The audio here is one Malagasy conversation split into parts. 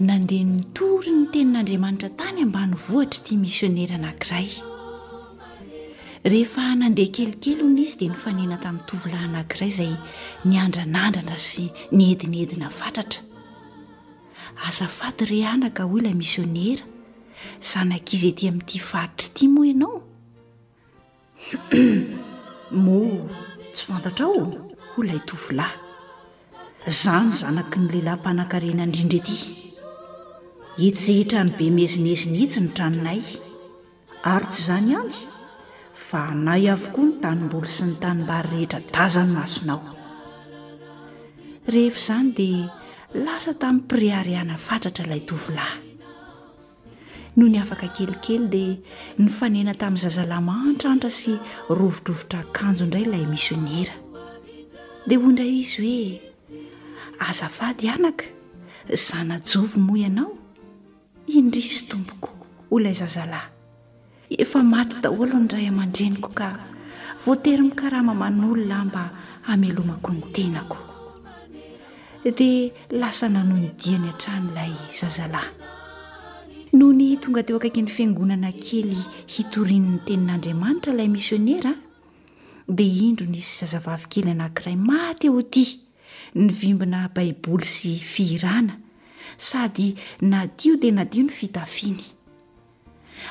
Nandeha nitory ny tenin'Andriamanitra tany ambanivohitr'ity misionera anankiray. Rehefa nandeha kelikely hono izy dia nifanena tamin'ny tovolahy anankiray izay niandranandrana sy niedinedina fatratra. Azafady re anaka, hoy ilay misionera, zanak'iza ety amin'ity faritra ity moa ianao? Moa tsy fantatrao? hoy ilay tovolahy. Izaho no zanaky ny lehilahy mpanankarena indrindra ety. Etsy sy etrany bemezinezy mihitsy ny tranonay. Ary tsy izany ihany, fa anay avokoa ny tanimboly sy ny tanimbary rehetra daza ny masonao. Rehefa izany dia lasa tamin'ny pireharehana fatratra ilay tovolahy. Nony afaka kelikely dia nifanena tamin'ny zazalahy mahantratra sy rovidrovitra akanjo indray ilay misionera. Dia hoy indray izy hoe, Azafady anaka, zanajovy moa ianao? Indrisy tompoko, hoy ilay zazalahy. Efa maty daholo ny ray aman-dreniko ka voatery mikarama manolona aho mba hamelomako ny tenako. Dia lasa nanohy ny diany hatrany ilay zazalahy. Nony tonga teo akaikin'ny fiangonana kely hitorian'ny tenin'Andriamanitra ilay misionera, dia indro nisy zazavavy kely anankiray maty eo tia, nivimbina Baiboly sy fihirana, sady nadio dia nadio ny fitafiany.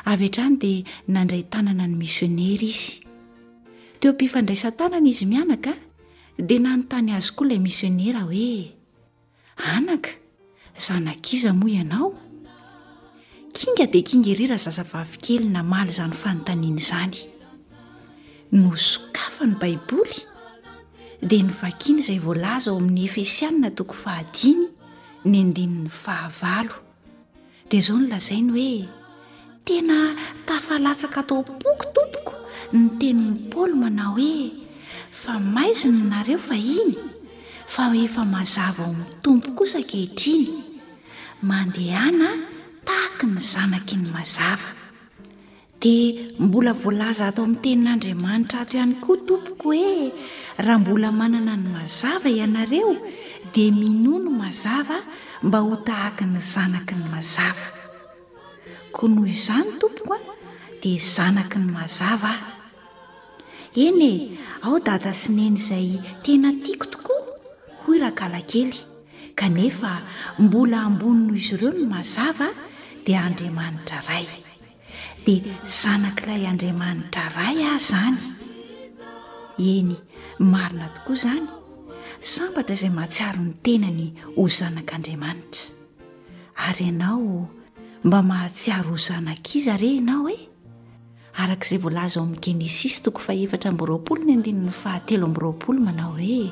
Avy hatrany dia nandray tanana ny misionera izy. Teo am-pifandraisan-tanana izy mianaka dia nanontany azy koa ilay misionera hoe, Anaka, zanak'iza moa ianao? Kinga dia kinga ery razazavavy kely namaly izany fanontaniana izany. Nosokafany Baiboly dia novakiany izay voalaza ao amin'ny Efesianina toko fahadimy ny andininy fahavalo. Dia izao no lazainy hoe, Tena tafalatsaka tao am-poko, tompoko, ny tenin'i Paoly manao hoe, Fa maizina ianareo fahiny, fa efa mazava ao amin'ny Tompo kosa ankehitriny. Mandehana tahaka ny zanaky ny mazava. Dia mbola voalaza ato amin'ny Tenin'Andriamanitra ato ihany koa, tompoko, hoe raha mbola manana ny mazava ianareo, dia minoa ny mazava mba ho tahaky ny zanaky ny mazava. Koa noho izany, tompoko, dia zanaky ny mazava aho. Eny e, ao Dada sy Neny izay tena tiako tokoa, hoy Rakalakely, kanefa mbola ambony noho izy ireo ny mazava, dia Andriamanitra Ray. dia Zanak'ilay Andriamanitra Ray aho izany. Eny, marina tokoa izany, sambatra izay mahatsiaro ny tenany ho zanak'Andriamanitra. Ary ianao, mba mahatsiaro ho zanak'iza re ianao e? Araka izay voalaza ao amin'ny Genesisy toko fahaefatra amby roapolo ny andininy fahatelo amby roapolo manao hoe.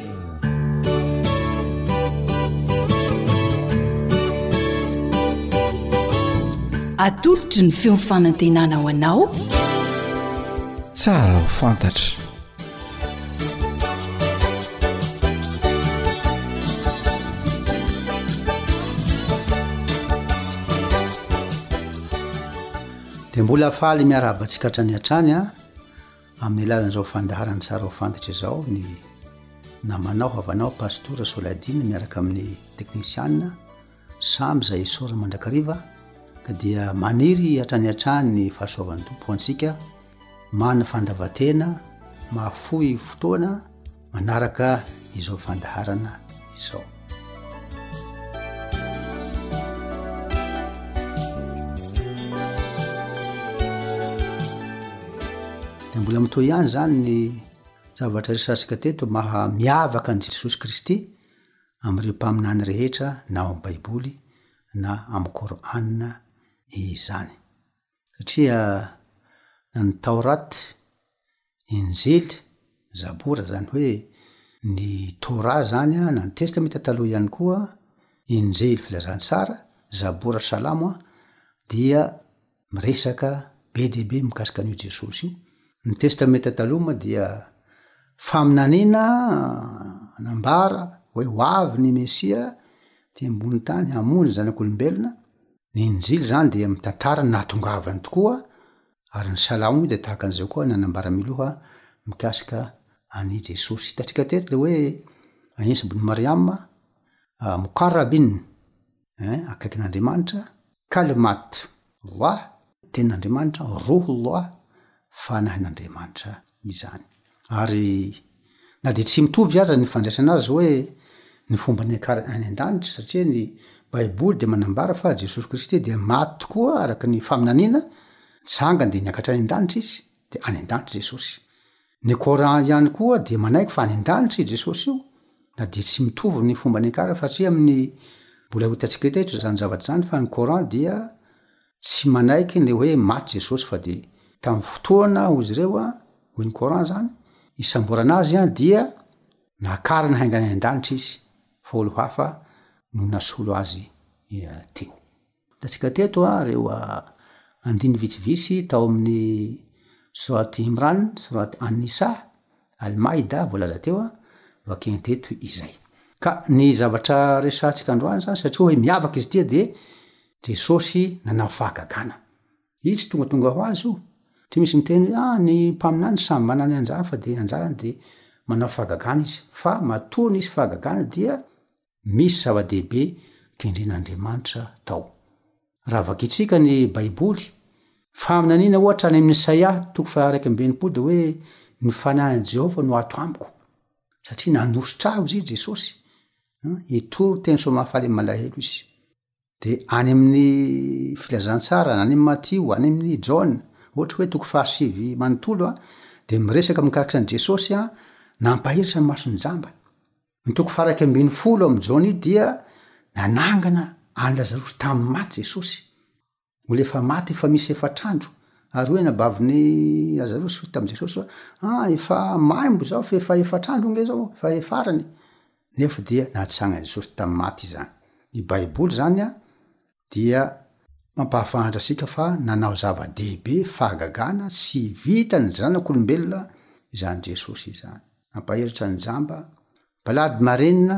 Atolotry ny feon'ny fanantenana ho anao. Tsara ho fantatra. Dia mbola faly miarahaba antsika hatrany hatrany an. Amin'ny alalan'izao fandaharan'ny sary ao fanditra izao ny namanao, havanao, Pastora Soladin miaraka amin'ny teknisiana samy izay isaorana mandrakariva ka dia maniry hatrany hatrany ny fahasoavan'ny Tompo ho antsika, manana fandavan-tena, mahafoy fotoana, Manaraka izao fandaharana izao. Dia mbola mitohy ihany izany ny zavatra resansika teto maha miavaka an'i Jesosy Kristy amin'ireo mpaminany rehetra na ao amin'ny Baiboly na amin'ny Kor'âna izany. satria na ny Tawrat, Injil, Zabur izany hoe ny Torah izany na ny Testamenta Taloha ihany koa, Injil Filazantsara, Zabur Salamo dia miresaka be dia be mikasika an'io Jesosy io. Ny Testamenta Taloha moa dia faminaniana hanambara hoe ho avy ny Mesia aty ambony tany hamonjy ny zanak'olombelona, Ny Injily izany dia mitantara ny nahatongavany tokoa, ary ny Salamo moa dia tahaka an'izao koa nanambara miloha mikasika an'i Jesosy. Hitantsika teto ilay hoe Iesa ibn Maryam, Muqarrabin, ein, akaikin'Andriamanitra, Kalimat Allah, tenin'Andriamanitra, Ruhullah, fanahin'Andriamanitra. izany. Ary na dia tsy mitovy aza ny fandraisana azy hoe ny fomba niakarany any an-danitra, satria ny Baiboly dia manambara fa Jesosy Kristy dia maty tokoa araka ny faminaniana, nitsangana dia niakatra any an-danitra izy, dia any an-danitra i Jesosy. Ny Coran ihany koa dia manaiky fa any an-danitra io Jesosy io, na dia tsy mitovy ny fomba niakarany, satria amin'ny mbola ho hitantsika eto izany zavatra izany fa ny Coran dia Tsy manaiky ny hoe maty Jesosy fa dia tamin'ny fotoana, hoy izy ireo, hoy ny Coran izany, isamborana Azy dia nakarina haingana any an-danitra Izy fa olo-hafa no nasolo Azy teo. Hitantsika teto ireo andininy vitsivitsy tao amin'ny Surat Imran, Surat An-Nisa, Al-Maida voalaza teo, vakina teto izay. Ka ny zavatra resahantsika androany izany, satria hoe miavaka izy ity dia Jesosy nanao fahagagana. Io tsy tongatonga ho azy io. Tsy misy miteny hoe ah ny mpaminany samy manana ny anjarany fa dia anjarany dia manao fahagagana izy. Fa matoa nisy fahagagana dia misy zava-dehibe kendren'Andriamanitra tao. Raha vakintsika ny baiboly, faminaniana ohatra any amin'ny Isaia toko faha iraika amby enimpolo dia hoe ny fanahin'i Jehovah no ato amiko. Satria nanositra ahy hoy Jesosy, hitory teny soamahafaly amin'ny malahelo izy. de any amin'ny Filazantsara, any amin'i Matio, any amin'i Jaona, ohatra hoe toko fahasivy manontolo a, de miresaka mikarakitra an'i Jesosy a, nampahiratra ny mason'ny jamba. Ny toko faha iraika ambin'ny folo amin'i Jaona io dia nanangana an'i Lazarosy tamin'ny maty Jesosy. Mbola efa maty efa misy efatr'andro. Ary hoy anabavin'i Lazarosy hoy tamin'i Jesosy hoe, Ah, efa maimbo izao fa efa efatr'andro ange izao, efa efarany. Nefa dia natsangan'i Jesosy tamin'ny maty izany. Ny Baiboly izany dia mampahafantatra antsika fa nanao zava-dehibe fahagagana tsy vitan'ny zanak'olombelona izany Jesosy izany. Nampaheritra ny jamba, mpalady marenina,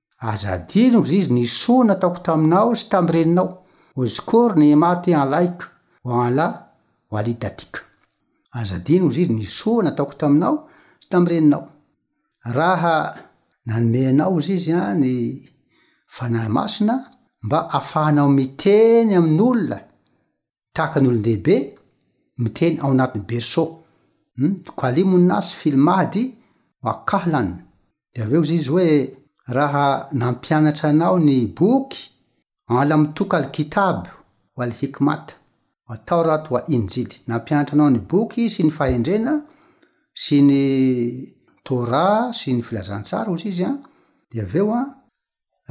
Aza adino ry ry ny soa nataoko taminao sy tamin'ny reninao, Uzkur ni'mat alaik wa ala walidatik. Aza adino ry ry ny soa nataoko taminao sy tamin'ny reninao. Raha nanome anao ry ry ny Fanahy Masina mba afahanao miteny amin'olona tahaka ny olon-dehibe miteny ao anaty berceau. Ny Qalimun Nas fil Mahdi wa Kahlan, dia avy eo hoy izy hoe, Raha nampianatra anao ny boky Alamtuk al-Kitab wal-Hikmat, At-Tawrat wa Injil, nampianatra anao ny boky sy ny fahendrena sy ny Torah sy ny filazantsara, hoy izy, dia avy eo,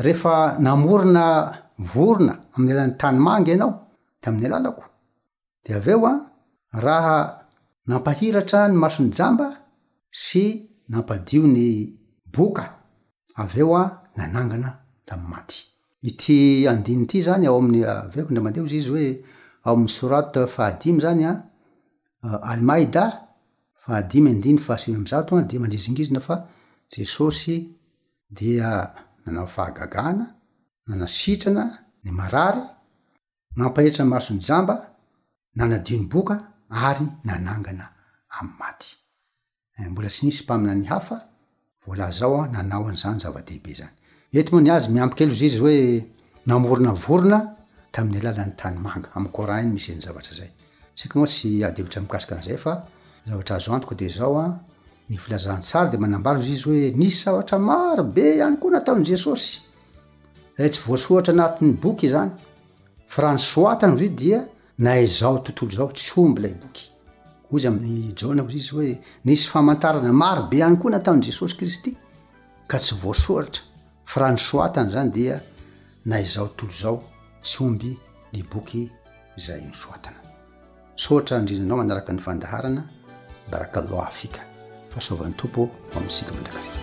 rehefa namorona vorona amin'ny alalan'ny tanimanga ianao dia amin'ny alalako dia avy eo a raha nampahiratra ny mason'ny jamba sy nampadio ny boka avy eo a nanangana tamin'ny maty ity andiny ity zany ao amin'ny avy eo ndra mandeha izy izy hoe ao amin'ny sorat fahadimy zany a almaida fahadimy andiny fahasivy amin'ny zato a dia mandrizingizina fa jesosy dia nanao fahagagana, nanasitrana ny marary, nampahetra ny mason'ny jamba, nanadio ny boka ary nanangana amin'ny maty. Eh, mbola tsy nisy mpaminany hafa voalaza ao nanao an'izany zava-dehibe izany. Eto moa ny azy miampy kely hozizy hoe Namorona vorona tamin'ny alalan'ny tanimanga. Amin'ny Coran eny misy izay zavatra izay. Isika moa tsy hiady hevitra mikasika an'izay fa ny zavatra azo antoka dia izao an, ny filazantsara dia manambara hoy izy hoe nisy zavatra maro be ihany koa nataon'i Jesosy izay tsy voasoratra anatin'ny boky izany fa raha ny soatany hoy izy dia na izao tontolo izao tsy homby ilay boky. Hoy izy amin'ny Jaona hoy izy hoe nisy famantarana maro be ihany koa nataon'i Jesosy Kristy ka tsy voasoratra Fa raha ny soatany izany dia na izao tontolo izao sy omby ny boky izay nosoatana. Misaotra indrindra anao manaraka ny fandaharana, Barakallah fika. Fahasoavan'ny Tompo ho amintsika mandrakariva.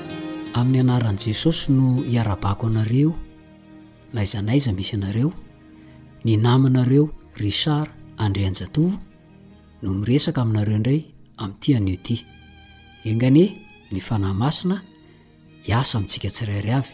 Amin'ny anaran'i Jesosy no iarabako anareo na aiza na aiza misy anareo, ny namanareo Richard Andrianjatovo no miresaka aminareo indray amin'ity anio ity. Enga anie ny Fanahy Masina hiasa amintsika tsirairay avy.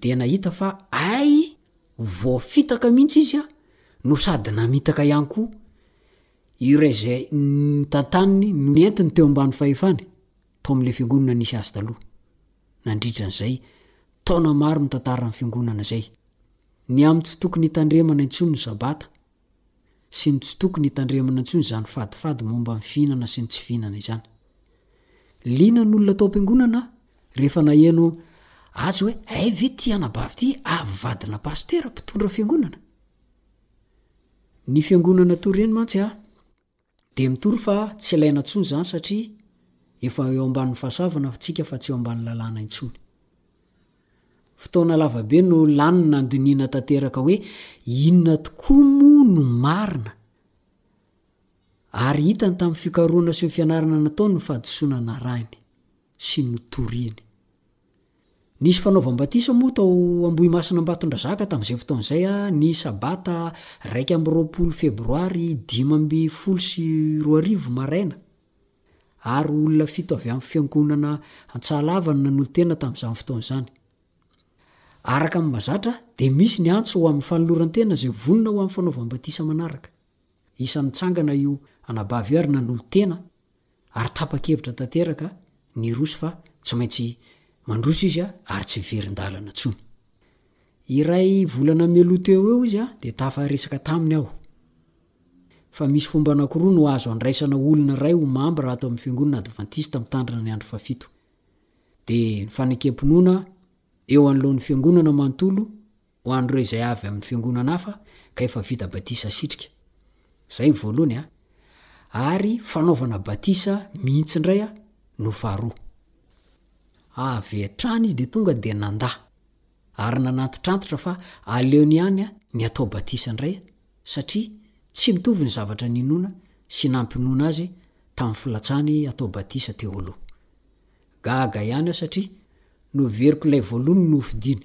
dia nahita fa hay voafitaka mihitsy izy a, no sady namitaka ihany koa ireo izay notantaniny nentiny teo ambany fahefany tao amin'ilay fiangonana nisy azy taloha. Nandritra an'izay taona maro ny tantaran'ny fiangonana izay. Ny amin'ny tsy tokony hitandremana intsony ny Sabata. sy ny tsy tokony hitandremana intsony izany fadifady momba ny fihinana sy ny tsy fihinana izany. Liana ny olona tao am-piangonana rehefa naheno azy hoe hay ve ity anabavy ity avy vadina pasitera mpitondra fiangonana? Ny fiangonana toa ireny mantsy a, Dia mitory fa tsy ilaina intsony izany satria efa eo ambanin'ny fahasoavana antsika fa tsy eo ambanin'ny lalàna intsony. Fotoana lava be no lany nandinihina tanteraka hoe inona tokoa moa no marina. Ary hitany tamin'ny fikarohana sy ny fianarana nataony ny fahadisoana narahiny sy notoriany. Nisy fanaovam-batisa moa tao Ambohimasina Ambatondrazaka tamin'izay fotoana izay, ny sabata iraika amby roapolo febroary dimy ambin'ny folo sy roa arivo maraina, ary olona fito avy amin'ny Fiangonana Antsahalava no nanolo-tena tamin'izany fotoana izany. Araka ny mahazatra, dia misy ny antso ho amin'ny fanoloran-tena izay vonona ho amin'ny fanaovam-batisa manaraka. Isan'ny nitsangana io anabavy io ary nanolo-tena, ary tapa-kevitra tanteraka ny hiroso fa tsy maintsy mandroso izy ary tsy hiverin-dalana intsony. Iray volana mialoha teo eo izy dia tafaresaka taminy aho fa misy fomba anankiroa no azo andraisana olona iray ho mambra ato amin'ny Fiangonana Advantista Mitandrina ny Andro Fahafito, dia ny fanekem-pinoana eo anoloan'ny Fiangonana manontolo ho an'ireo izay avy amin'ny fiangonana hafa ka efa vita batisa sitrika. Izay ny voalohany a. Ary fanaovana batisa mihitsy indray a no faharoa. Avy hatrany izy dia tonga dia nandà ary nanantitrantitra fa aleony ihany ny hatao batisa indray satria tsy mitovy ny zavatra ninoana sy nampinoana azy tamin'ny filatsany hatao batisa teo aloha. Gaga ihany aho satria noveriko ilay voalohany nofidiany.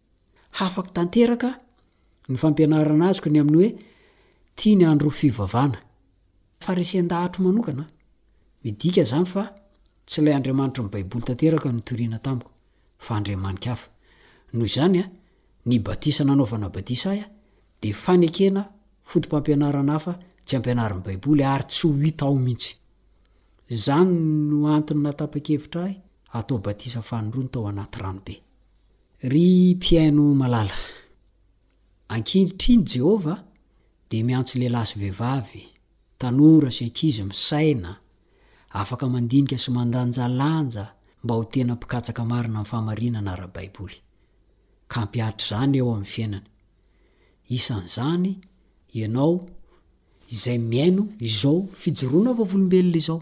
Hafako tanteraka ny fampianarana azoko ny amin'ny hoe tia ny andro fivavana. Farisen-dahatro manokana aho. Midika izany fa tsy ilay Andriamanitry ny Baiboly tanteraka no nitoriana tamiko, fa andriamani-kafa. Noho izany, ny batisa nanaovana batisa ahy dia fanekena foto-pampianarana hafa tsy ampianarin'ny Baiboly ary tsy ho hita ao mihitsy. Izany no antony nahatapa-kevitra ahy hatao batisa faninroany tao anaty ranobe. Ry mpihaino malala, ankehitriny Jehovah dia miantso lehilahy sy vehivavy, tanora sy ankizy misaina, afaka mandinika sy mandanjalanja mba ho tena mpikatsaka marina ny fahamarinana ara-baiboly, ka hampihatra izany eo amin'ny fiainany. Isan'izany ianao izay mihaino izao fijoroana vavolombelona izao.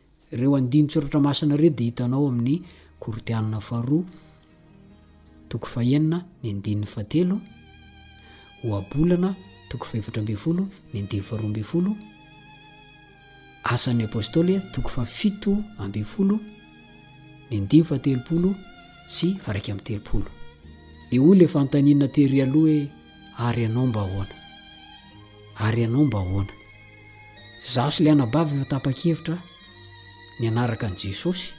Ireo andinin-tsoratra masina ireo dia hitanao amin'ny Korintianina faharoa, toko fahenina, ny andininy fahatelo, Ohabolana, toko fahefatra ambin'ny folo, ny andininy faharoa ambin'ny folo, Asan'ny Apôstôly, toko fahafito ambin'ny folo, ny andininy fahatelopolo sy faha iraika amby telopolo. Dia hoy ilay fanontaniana tery aloha hoe. Ary ianao mba ahoana? Ary ianao mba ahoana? Izaho sy ilay anabavy efa tapa-kevitra ny hanaraka an'i Jesosy,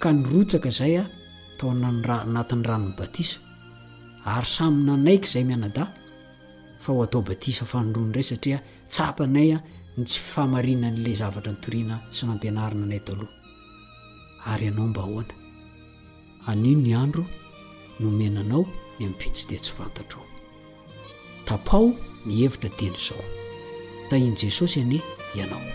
ka nirotsaka izay aho tao anatin'ny ranon'ny batisa, ary samy nanaiky izahay mianadahy fa ho atao batisa fanoloana indray satria tsapanay ny tsy fahamarinan'ilay zavatra nitoriana sy nampianarina anay taloha. Ary ianao mba ahoana? Anio ny andro nomena anao, ny ampitso dia tsy fantatrao. Tapaho ny hevitra dieny izao. Tahin'i Jesosy anie ianao.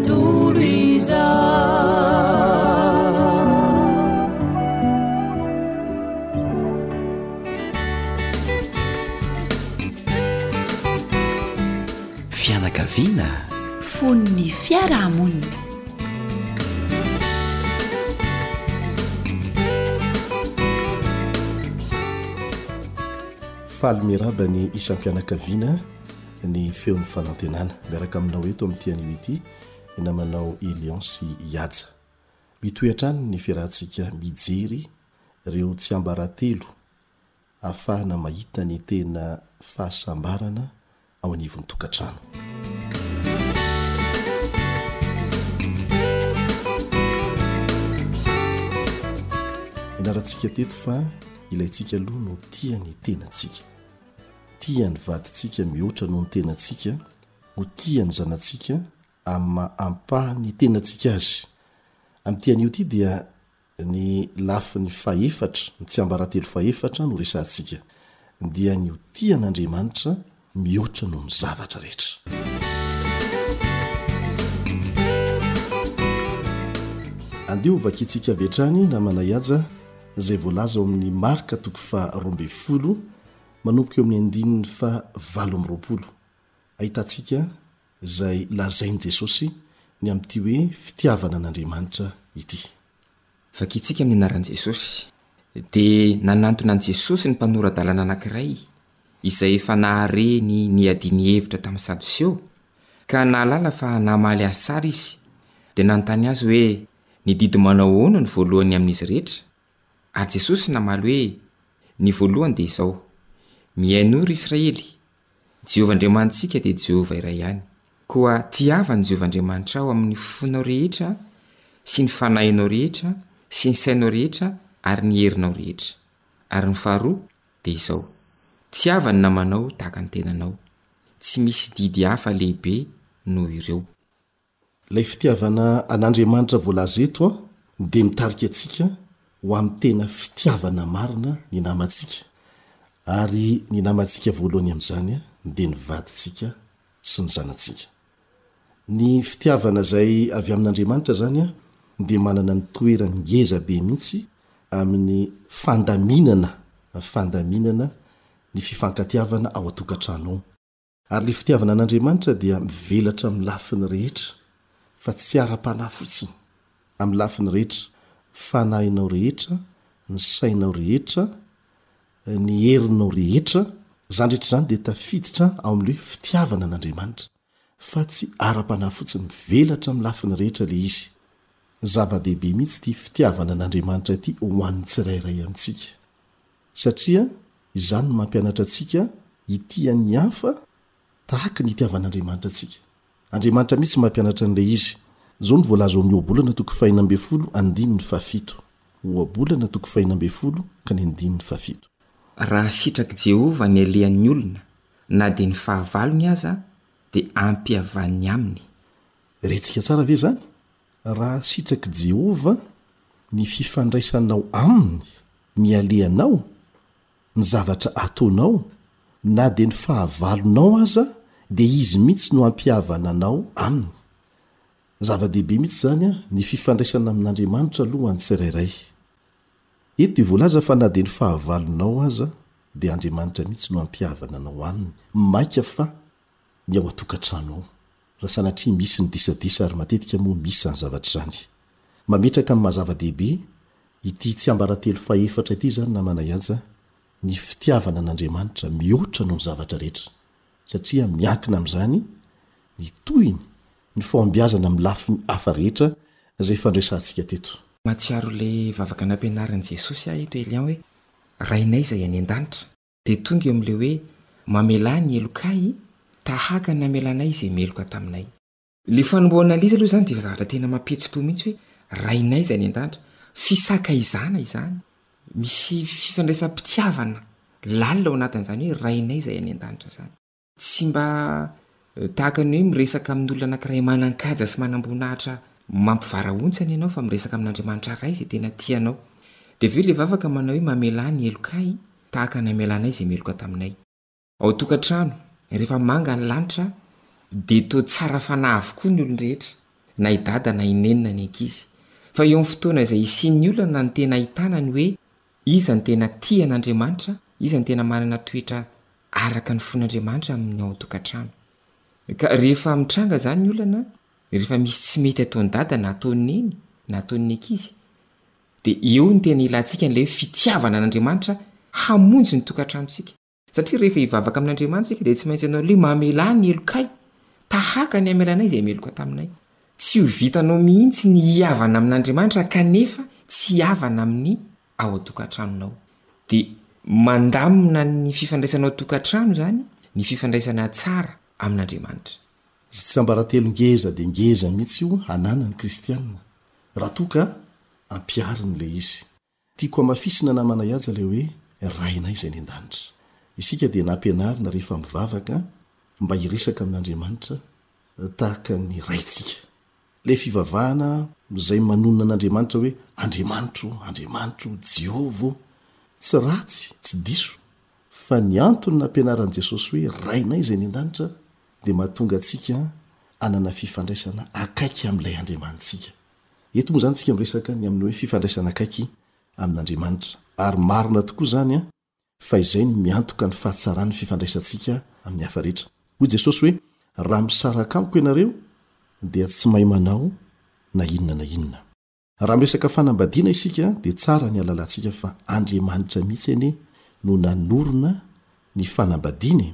Fianakaviana fon'ny fiarahamonina. Faly miraba ny isam-pianakaviana ny feon'ny fanantenana miaraka aminao eto amin'ity anio ity ny namanao Elion sy i Haja. Mitohy hatrany ny fiarahantsika mijery ireo tsiambaratelo ahafahana mahita ny tena fahasambarana ao anivon'ny tokantrano. Ianarantsika teto fa ilaintsika aloha no tia ny tenantsika. Tia ny vadintsika mihoatra noho ny tenantsika, ho tia ny zanatsika amin'ny maha ampahan'ny tenantsika azy. Amin'ity anio ity dia ny lafiny fahefatra, ny tsiambaratelo fahefatra no resahantsika, dia ny ho tia an'Andriamanitra mihoatra noho ny zavatra rehetra. Andeha ho vakintsika avy hatrany namanay aja. izay voalaza ao amin'ny Marka toko faha roa ambin'ny folo manomboka eo amin'ny andininy faha valo amby roapolo. Ahitantsika izay lazain'i Jesosy ny amin'ity hoe fitiavana an'Andriamanitra ity. Vakintsika ny anaran'i Jesosy. Dia nanantona an'i Jesosy ny mpanora-dalàna anankiray izay efa nahare ny niadian'ny hevitra tamin'ny Sadoseo, ka nahalala fa namaly azy tsara izy, dia nanontany azy hoe, Ny didy manao ahoana no voalohany amin'izy rehetra? A Jesosy namaly hoe, Ny voalohany dia izao, Mihainoa, ry Israely! Jehovah Andriamanitsika dia Jehovah iray ihany. Koa tiava an'i Jehovah Andriamanitrao amin'ny fonao rehetra sy ny fanahinao rehetra sy ny sainao rehetra ary ny herinao rehetra. Ary ny faharoa dia izao, Tiava ny namanao tahaka ny tenanao. Tsy misy didy hafa lehibe noho ireo. Ilay fitiavana an'Andriamanitra voalaza eto dia mitarika antsika ho amin'ny tena fitiavana marina ny namantsika, ary ny namantsika voalohany amin'izany dia ny vadintsika sy ny zanatsika. Ny fitiavana izay avy amin'Andriamanitra izany dia manana ny toerany ngeza be mihitsy amin'ny fandaminana fandaminana ny fifankatiavana ao an-tokantrano ao. Ary ny fitiavana an'Andriamanitra dia mivelatra amin'ny lafiny rehetra fa tsy ara-panahy fotsiny, amin'ny lafiny rehetra, fanahinao rehetra, ny sainao rehetra, ny herinao rehetra, izany rehetra izany dia tafiditra ao amin'ilay hoe fitiavana an'Andriamanitra, fa tsy ara-panahy fotsiny, mivelatra amin'ny lafiny rehetra ilay izy. Zava-dehibe mihitsy ity fitiavana an'Andriamanitra ity ho an'ny tsirairay amintsika. Satria izany no mampianatra antsika hitia ny hafa tahaka ny itiavan'Andriamanitra antsika. Andriamanitra mihitsy no mampianatra an'ilay izy. Izao no voalaza ao amin'ny Ohabolana toko fahahina ambin'ny folo andininy fahafito. Ohabolana toko fahahina ambin'ny folo ka ny andininy fahafito. Raha sitrak'i Jehovah ny alehan'ny olona, na dia ny fahavalony aza, dia ampihavaniny aminy. Rentsika tsara ve izany? Raha sitrak'i Jehovah ny fifandraisanao aminy, ny alehanao, ny zavatra ataonao, na dia ny fahavalonao aza, dia izy mihitsy no hampihavana anao aminy. Zava-dehibe mihitsy izany ny fifandraisana amin'Andriamanitra aloha ho an'ny tsirairay. Eto dia voalaza fa na dia ny fahavalonao aza, dia Andriamanitra mihitsy no hampihavana anao aminy, maika fa ny ao an-tokantrano ao, raha sanatria misy ny disadisa ary matetika moa misy izany zavatra izany. Mametraka amin'ny maha-zava-dehibe ity tsiambaratelo fahefatra ity izany namana Yajza, ny fitiavana an'Andriamanitra mihoatra noho ny zavatra rehetra, satria miankina amin'izany ny tohiny ny fahombiazana amin'ny lafiny hafa rehetra izay efa noresahantsika teto. Mahatsiaro ilay vavaka nampianarin'i Jesosy ahy eto i Elian hoe, Rainay izay any an-danitra. Dia tonga eo amin'ilay hoe, Mamelà ny heloka ahy, tahaka ny namelanay izay meloka taminay. Ilay fanombohan'analisa aloha izany dia zavatra tena mampihetsi-po mihitsy hoe, Rainay izay any an-danitra. Fisakaizana izany. Misy fifandraisam-pitiavana lalina ao anatin'izany hoe Rainay izay any an-danitra izany. Tsy mba tahaka ny hoe miresaka amin'olona anankiray manan-kaja sy manam-boninahitra mampivarahontsana ianao fa miresaka amin'Andriamanitra iray izay tena tia anao. Dia avy eo ilay vavaka manao hoe mamelà ny heloka ahy tahaka ny hamelanay izay meloka taminay. Ao an-tokantrano, rehefa manga ny lanitra dia toa tsara fanahy avokoa ny olon-drehetra, na i dada na i neny na ny ankizy. Fa eo amin'ny fotoana izay hisian'ny olana no tena ahitana ny hoe Iza no tena tia an'Andriamanitra? Iza no tena manana toetra araka ny fon'Andriamanitra amin'ny ao an-tokantrano? Ka rehefa mitranga izany ny olana, rehefa misy tsy mety ataon'i dada na ataon'i neny na ataon'ny ankizy, dia eo no tena ilantsika an'ilay hoe fitiavana an'Andriamanitra hamonjy ny tokantranontsika. Satria rehefa hivavaka amin' Andriamanitra isika dia tsy maintsy hanao an'ilay hoe mamelà ny helokay tahaka ny hamelanay izay meloka taminay. Tsy ho vitanao mihitsy ny hihavana amin' Andriamanitra kanefa tsy hihavana amin'ny ao an-tokantranonao. Dia mandamina ny fifandraisana ao an-tokantrano izany ny fifandraisana tsara amin' Andriamanitra. Ry tsiambaratelo ngeza dia ngeza mihitsy io hananan'ny kristiana raha toa ka ampihariny ilay izy. Tiako hamafisina namanay aja ilay hoe Rainay izay any an-danitra. Isika dia nampianarina rehefa mivavaka mba hiresaka amin'Andriamanitra tahaka ny Raintsika. Ilay fivavahana izay manonona an'Andriamanitra hoe Andriamanitro ô, Andriamanitro ô, Jehovah ô. Tsy ratsy, tsy diso, fa ny antony nampianaran'i Jesosy hoe Rainay izay any an-danitra dia mahatonga antsika hanana fifandraisana akaiky amin'ilay Andriamanitsika. Eto moa izany isika miresaka ny amin'ny hoe fifandraisana akaiky amin'Andriamanitra. Ary marina tokoa izany an, fa izay no miantoka ny fahatsaran'ny fifandraisantsika amin'ny hafa rehetra. Hoy Jesosy hoe, Raha misaraka amiko ianareo, dia tsy mahay manao na inona na inona. Raha miresaka fanambadiana isika dia tsara ny halalantsika fa Andriamanitra mihitsy anie no nanorina ny fanambadiana e!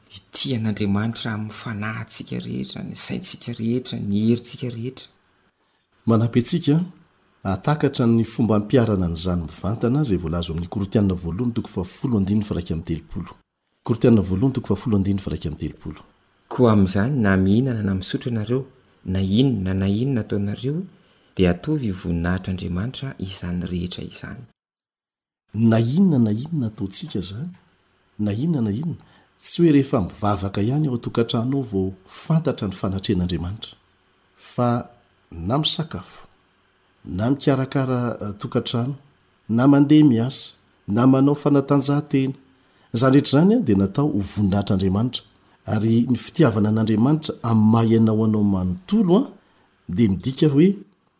Ny tia an'Andriamanitra amin'ny fanahintsika rehetra, ny saintsika rehetra, ny herintsika rehetra. Manampy antsika hahatakatra ny fomba hampiharana an'izany mivantana izay voalaza ao amin'ny Korintianina voalohany toko fahafolo andininy faha iraika amby telopolo. Korintianina voalohany toko fahafolo andininy faha iraika amby telopolo. Koa amin'izany na mihinana na misotro ianareo, na inona na inona ataonareo, dia ataovy ho voninahitr'Andriamanitra izany rehetra izany. Na inona na inona ataontsika izany, na inona na inona, tsy hoe rehefa mivavaka ihany ao an-tokantrano ao vao fantatra ny fanatrehan'Andriamanitra. Fa na misakafo, na mikarakara tokantrano, na mandeha miasa, na manao fanatanjahantena, izany rehetra izany dia natao ho voninahitr'Andriamanitra. Ary ny fitiavana an'Andriamanitra amin'ny maha ianao anao manontolo dia midika hoe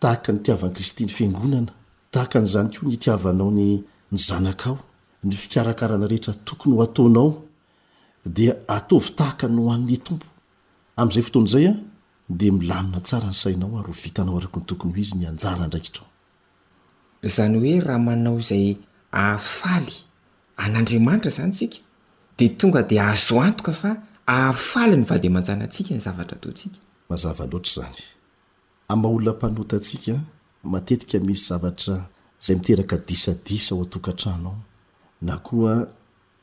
Tahaka ny itiavan'i Kristy ny Fiangonana, tahaka an'izany koa ny itiavanao ny ny zanakao, ny fikarakarana rehetra tokony ho ataonao dia ataovy tahaka ny ho an'ny Tompo. Amin'izay fotoana izay dia milamina tsara ny sainao ary ho vitanao araka ny tokony ho izy ny anjara andraikitrao. Izany hoe raha manao izay ahafaly an'Andriamanitra izany isika dia tonga dia azo antoka fa ahafaly ny vady aman-janantsika ny zavatra ataontsika. Mazava loatra izany. Amin'ny maha olona mpanota antsika, matetika misy zavatra izay miteraka disadisa ao an-tokantrano ao, na koa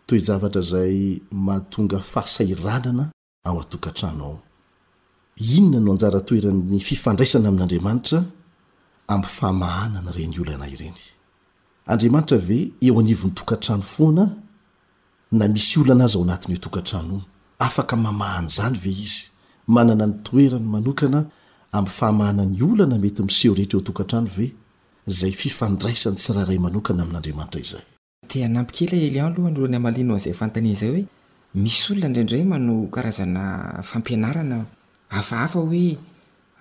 toe-javatra izay mahatonga fahasahiranana ao an-tokantrano ao. Inona no anjara toeran'ny fifandraisana amin'Andriamanitra amin'ny famahanana ireny olana ireny? Andriamanitra ve eo anivon'ny tokantrano foana Na misy olana aza ao anatin'io tokantrano io, afaka mamaha an'izany ve izy? Manana ny toerany manokana amin'ny fahamahana ny olana mety miseho rehetra eo an-tokantrano ve izay fifandraisan'ny tsirairay manokana amin'Andriamanitra izay? Te hanampy kely aho Elian aloha alohan'ny hamalianao an'izay fanontaniana izay hoe, misy olona indraindray manao karazana fampianarana hafahafa hoe,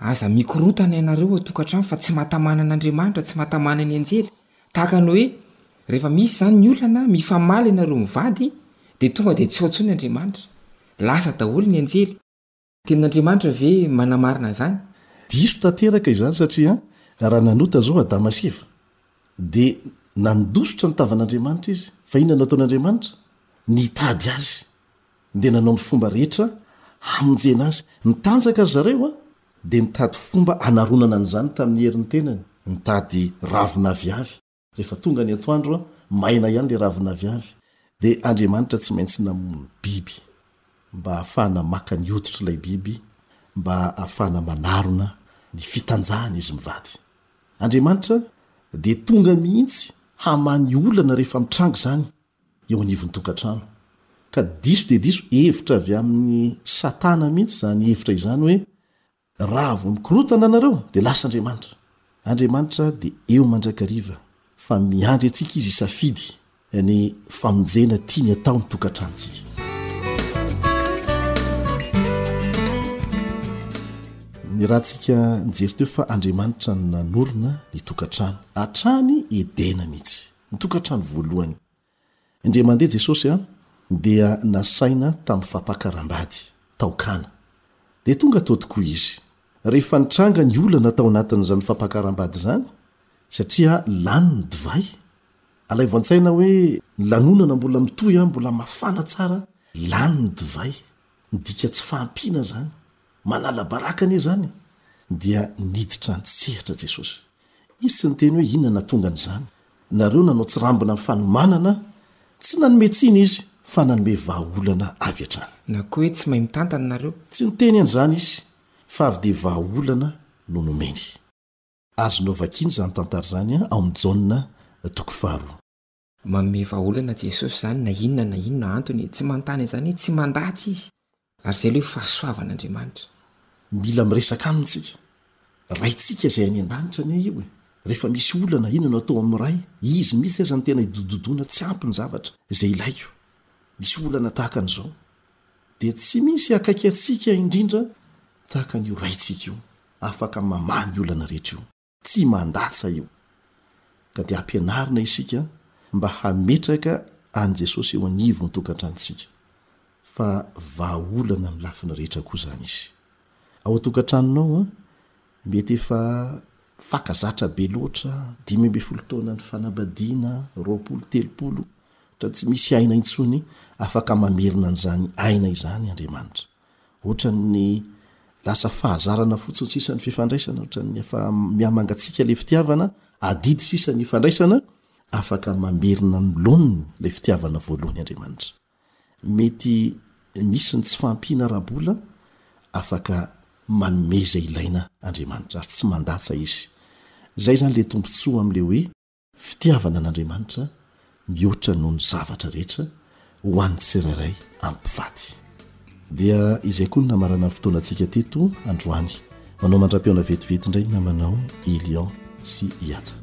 aza mikorontana ianareo ao an-tokantrano fa tsy mahatamana an'Andriamanitra, tsy mahatamana ny anjely. Tahaka ny hoe rehefa misy izany ny olana, mifamaly ianareo mivady, dia tonga dia tsy ao intsony Andriamanitra. Lasa daholo ny anjely. Tenin'Andriamanitra ve manamarina izany? Diso tanteraka izany satria raha nanota izao Adama sy Eva, dia nandositra ny tavan'Andriamanitra izy. Fa inona no nataon'Andriamanitra? Nitady azy, dia nanao ny fomba rehetra hamonjena azy. Nitanjaka ry zareo, dia nitady fomba hanaronana an'izany tamin'ny herin'ny tenany, nitady ravin'aviavy, rehefa tonga ny atoandro, maina ihany ilay ravin'aviavy, dia Andriamanitra tsy maintsy namono biby mba hahafahana maka ny hoditr'ilay biby, mba hahafahana manarona ny fitanjahany izy mivady. Andriamanitra dia tonga mihitsy hamaha ny olana rehefa mitranga izany, eo anivon'ny tokantrano. Ka diso dia diso hevitra avy amin'i Satana mihitsy izany hevitra izany hoe, Raha vao mikorontana ianareo, dia lasa Andriamanitra. Andriamanitra dia eo mandrakariva, fa miandry antsika Izy hisafidy ny famonjena tiany atao ny tokantranontsika. Niarahantsika nijery teo fa Andriamanitra no nanorina ny tokantrano, hatrany Edena mihitsy. Ny tokantrano voalohany. Indray mandeha Jesosy dia nasaina tamin'ny fampakaram-bady, tao Kana. Dia tonga tao tokoa Izy. Rehefa nitranga ny olana tao anatin'izany fampakaram-bady izany, satria lany ny divay, alaivo an-tsaina hoe ny lanonana mbola mitohy, mbola mafana tsara, lany ny divay, midika tsy fahampiana izany. Manala baraka anie izany e! Dia niditra an-tsehatra Jesosy. Izy tsy niteny hoe inona nahatonga an'izany. Nareo nanao tsirambina amin'ny fanomanana, tsy nanome tsiny Izy fa nanome vahaolana avy hatrany. Na koa hoe tsy mahay mitantana nareo. Tsy niteny an'izany Izy, fa avy dia vahaolana no nomeny. Azonao vakiana izany tantara izany ao amin'ny Jaona toko faharoa. Manome vahaolana Jesosy izany na inona na inona antony e! Tsy manontany an'izany hoe tsy mandatsy Izy, ary izay aloha io fahasoavan'Andriamanitra. Mila miresaka Aminy tsika. Raintsika Izay any an-danitra anie io e! Rehefa misy olana inona no atao amin'ny Ray, Izy mihitsy aza no tena idododoana tsy ampy ny zavatra izay ilaiko. Misy olana tahaka an'izao, dia tsy misy akaiky antsika indrindra tahaka an'io Raintsika io, afaka mamaha ny olana rehetra io. Tsy mandasa io. Ka dia ampianarina isika mba hametraka an'i Jesosy eo anivon'ny tokantranontsika. Fa vahaolana amin'ny lafiny rehetra koa izany izy. Ao an-tokantranonao, mety efa faka zatra be loatra, dimy ambin'ny folo taona ny fanambadiana, roapolo, telopolo, ohatra tsy misy aina intsony afaka mamerina an'izany aina izany Andriamanitra. Ohatran'ny lasa fahazarana fotsiny sisa ny fifandraisana, ohatran'ny efa mihamangatsiaka ilay fitiavana, adidy sisa ny ifandraisana, afaka mamerina ny laoniny ilay fitiavana voalohany Andriamanitra. Mety misy ny tsy fahampiana ara-bola, afaka manome izay ilaina Andriamanitra ary tsy mandatsa izy. Izay izany ilay tombontsoa amin'ilay hoe. Fitiavana an'Andriamanitra mihoatra noho ny zavatra rehetra ho an'ny tsirairay amin'ny mpivady. Dia izay koa no namaranan'ny fotoanantsika teto androany. Manao mandra-pihaona vetivety indray ny namanao i Lion sy i Aja.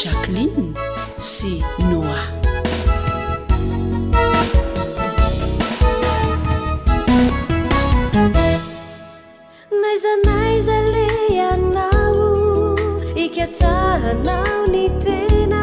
Jacqueline sy Noah. N'aiza n'aiza le ianao, ikatsahanao ny tena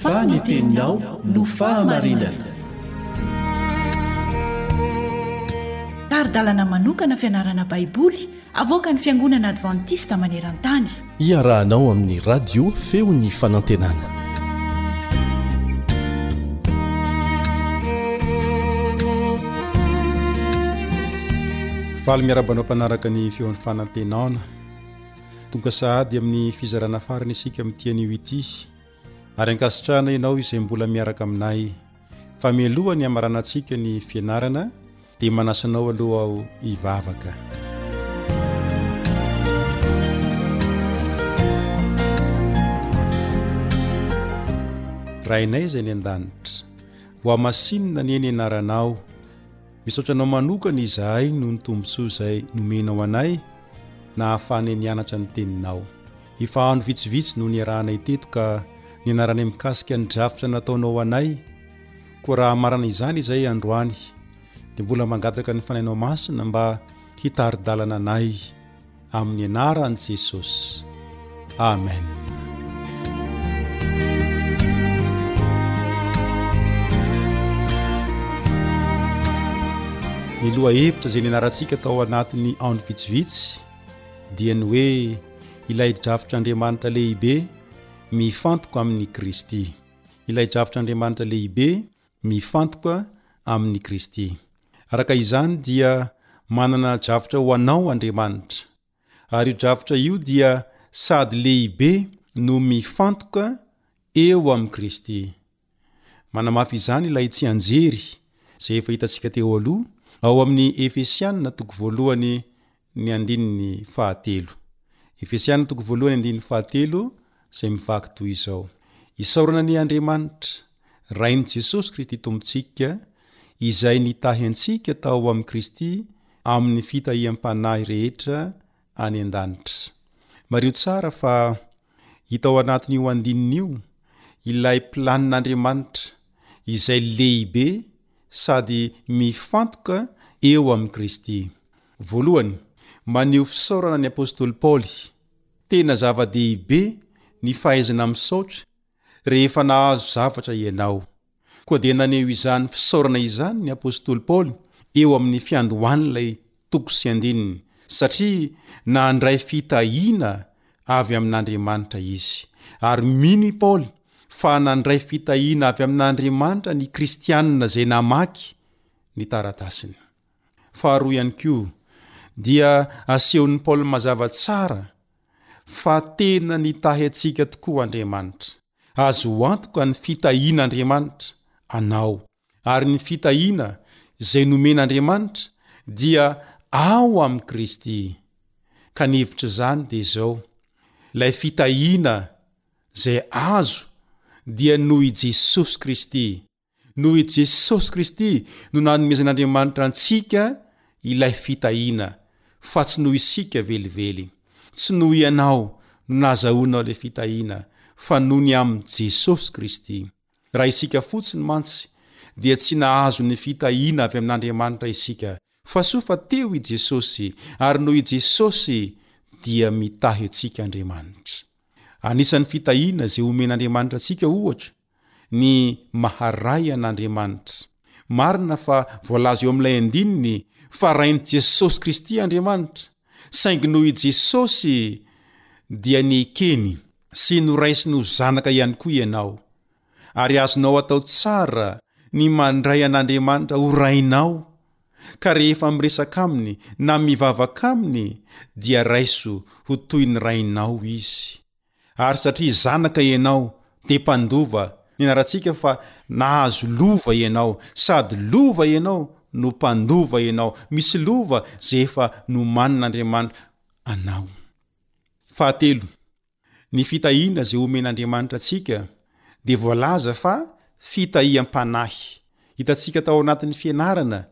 Fa ny teninao no fahamarinana. Tari-dalana manokana fianarana Baiboly avoakan'ny Fiangonana Advantista maneran-tany. Iarahanao amin'ny Radio Feon'ny Fanantenana. Faly miarahaba anao mpanaraka ny Feon'ny Fanantenana. Tonga sahady amin'ny fizarana farany isika amin'ity anio ity ary ankasitrahana ianao izay mbola miaraka aminay fa melohany hamaranantsika ny fianarana dia manasa anao aloha aho hivavaka. Rainay izay ny an-danitra, hohamasinina anie ny anaranao Misaotra anao manokana izahay noho ny tombontsoa izay nomenao anay nahafahanay nianatra ny teninao. Efa andro vitsivitsy no niarahanay teto ka nianaranay mikasika ny drafitra nataonao ho anay, koa raha marana izany izay androany dia mbola mangataka ny Fanahinao Masina mba hitari-dalana anay. amin'ny anaran'i Jesosy. Amen. ny loha hevitra izay nianarantsika tao anatin'ny andro vitsivitsy dia ny hoe ilay drafitr'andriamanitra lehibe mifantoka amin'i kristy ilay drafitr'andriamanitra lehibe mifantoka amin' i Kristy. Araka izany dia manana drafitra ho anao Andriamanitra, ary io drafitra io dia sady lehibe no mifantoka eo amin' i Kristy. Manamafy izany ilay tsianjery izay efa hitantsika teo aloha ao amin' ny Efesiana toko voalohany ny andininy fahatelo. Efesiana toko voalohany andininy fahatelo izay mivaky toy izao, Isaorana an' i Andriamanitra, Rain' i Jesosy Kristy Tompontsika, Izay nitahy antsika tao amin' i Kristy amin' ny fitahiam-panahy rehetra any an-danitra. Mariho tsara fa hita ao anatin' io andininy io ilay planin' Andriamanitra izay lehibe sady mifantoka eo amin' i Kristy. Voalohany, maneho fisaorana ny apostoly Paoly. Tena zava-dehibe ny fahaizana misaotra rehefa nahazo zavatra ianao. Koa dia naneho izany fisaorana izany ny apostoly Paoly eo amin'ny fiandohan'ilay toko sy andininy, satria nandray fitahiana avy amin'Andriamanitra izy. Ary mino i Paoly fa nandray fitahiana avy amin'Andriamanitra ny Kristianina izay namaky ny taratasiny. Faharoa ihany koa dia asehon'i Paoly mazava tsara fa tena nitahy antsika tokoa Andriamanitra. Azo antoka ny fitahian'Andriamanitra anao ary ny fitahiana izay nomen'Andriamanitra dia ao amin'i Kristy. Ka ny hevitr'izany dia izao, ilay fitahiana izay azo dia noho i Jesosy Kristy. Noho i Jesosy Kristy no nanomezan'Andriamanitra antsika ilay fitahiana, fa tsy noho isika velively. Tsy noho ianao no nahazahoanao ilay fitahiana, fa noho ny amin'i Jesosy Kristy. Raha isika fotsiny mantsy, dia tsy nahazo ny fitahiana avy amin'Andriamanitra isika, fa soa fa teo i Jesosy, ary noho i Jesosy dia mitahy antsika Andriamanitra. Anisan'ny fitahiana izay omen'Andriamanitra antsika, ohatra, ny maha-Ray an'Andriamanitra. Marina fa voalaza eo amin'ilay andininy fa Rain'i Jesosy Kristy Andriamanitra, saingy noho i Jesosy dia nekeny sy noraisiny ho zanaka ihany koa ianao, ary azonao atao tsara ny mandray an'Andriamanitra ho Rainao, ka rehefa miresaka Aminy na mivavaka Aminy dia raiso ho toy ny Rainao Izy. Ary satria zanaka ianao dia mpandova ny anarantsika fa nahazo lova ianao sady lova ianao no mpandova ianao misy lova izay efa nomanin'Andriamanitra anao. Fahatelo, ny fitahiana izay omen'Andriamanitra antsika dia voalaza fa fitahiam-panahy. Hitantsika tao anatin'ny fianarana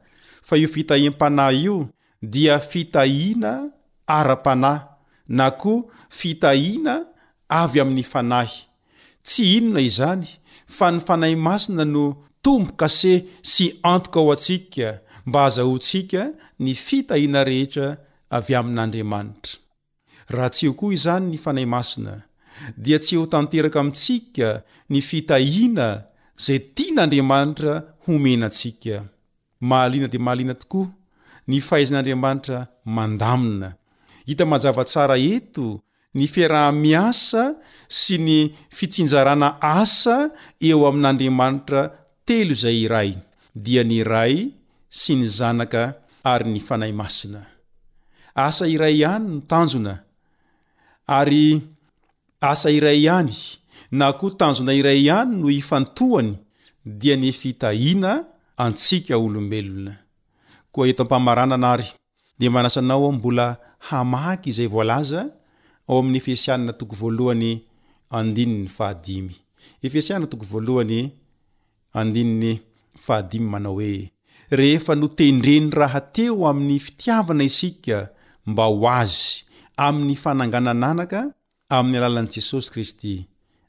fa io fitahiam-panahy io dia fitahiana ara-panahy na koa fitahiana avy amin'ny Fanahy. Tsy inona izany fa ny Fanahy Masina no tombo-kase sy antoka ho antsika mba hazahoantsika ny fitahiana rehetra avy amin'Andriamanitra. Raha tsy eo koa izany ny Fanahy Masina, dia tsy eo tanteraka amintsika ny fitahiana izay tian'Andriamanitra homena antsika. Mahaliana dia mahaliana tokoa ny fahaizan'Andriamanitra mandamina! Hita mazava tsara eto ny fiaraha-miasa sy ny fitsinjarana asa eo amin'Andriamanitra Telo izay iray, dia ny Ray sy ny Zanaka ary ny Fanahy Masina. Asa iray ihany no tanjona, ary asa iray ihany na koa tanjona iray ihany no ifantohany, dia ny fitahiana antsika olombelona. Koa eto am-pamaranana ary, dia manasa anao aho mbola hamaky izay voalaza ao amin'ny Efesiana toko voalohany andininy fahadimy. Efesiana toko voalohany andininy fahadimy manao hoe, Rehefa notendreny rahateo amin'ny fitiavana isika mba ho azy, amin'ny fananganan'anaka, amin'ny alalan'i Jesosy Kristy,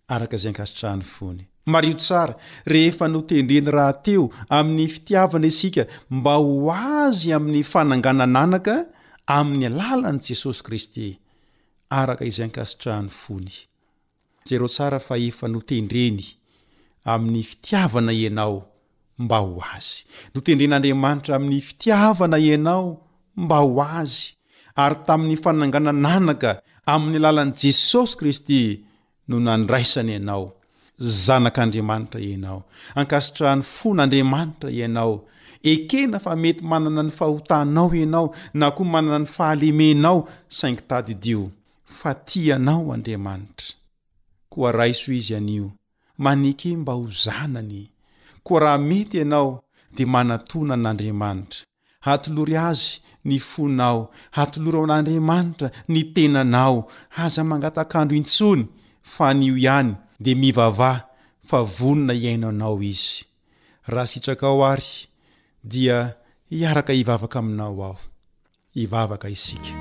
araka izay ankasitrahan'ny fony. Mariho tsara, rehefa notendreny rahateo amin'ny fitiavana isika mba ho azy amin'ny fananganan'anaka amin'ny alalan'i Jesosy Kristy, araka izay ankasitrahan'ny fony. Jereo tsara fa efa notendreny amin'ny fitiavana ianao mba ho Azy. Notendren'Andriamanitra amin'ny fitiavana ianao mba ho Azy, ary tamin'ny fananganan'anaka amin'ny alalan'i Jesosy Kristy no nandraisany anao. Zanak'Andriamanitra ianao. Ankasitrahan'ny fon'Andriamanitra ianao. Ekena fa mety manana ny fahotanao ianao, na koa manana ny fahalemenao, saingy tadidio fa tia anao Andriamanitra. Koa raiso Izy anio. maneke mba ho zanany, koa raha mety ianao dia manatona an'Andriamanitra, hatolory Azy ny fonao, hatoloro an'Andriamanitra ny tenanao, aza mangatak'andro intsony fa anio ihany dia mivavaha fa vonona hihaino anao Izy. Raha sitrakao ary dia hiaraka hivavaka aminao aho. Hivavaka isika.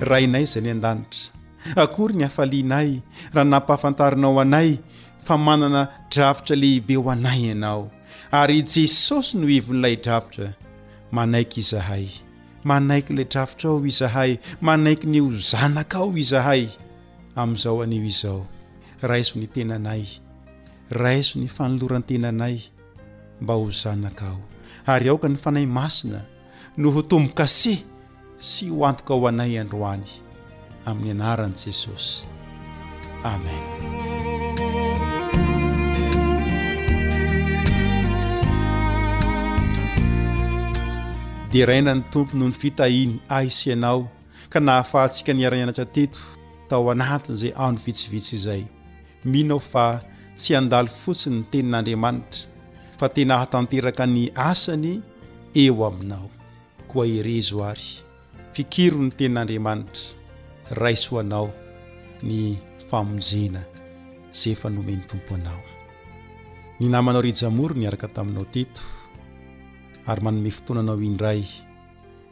Rainay izay any an-danitra, akory ny hafalianay raha nampahafantarinao anay fa manana drafitra lehibe ho anay ianao, ary i Jesosy no ivon'ilay drafitra. Manaiky izahay, manaiky ilay drafitrao izahay, manaiky ny ho zanakao izahay. amin'izao anio izao. Raiso ny tenanay, raiso ny fanoloran-tenanay mba ho zanakao, ary aoka ny Fanahy Masina no ho tombo-kase sy ho antoka ho anay androany, amin'ny anaran'i Jesosy. Amen. deraina ny tompo noho ny fitahiny ahy sy ianao ka nahafahantsika niara-nianatra teto tao anatin'izay andro vitsivitsy izay. Mino aho fa tsy handalo fotsiny ny tenin'Andriamanitra fa tena hatanteraka ny asany eo aminao. Koa herezo ary, fikiro ny tenin'Andriamanitra, raiso anao ny famonjena izay efa nomen'ny Tompo anao. Ny namanao Rijamory niaraka taminao teto ary manome fotoana anao indray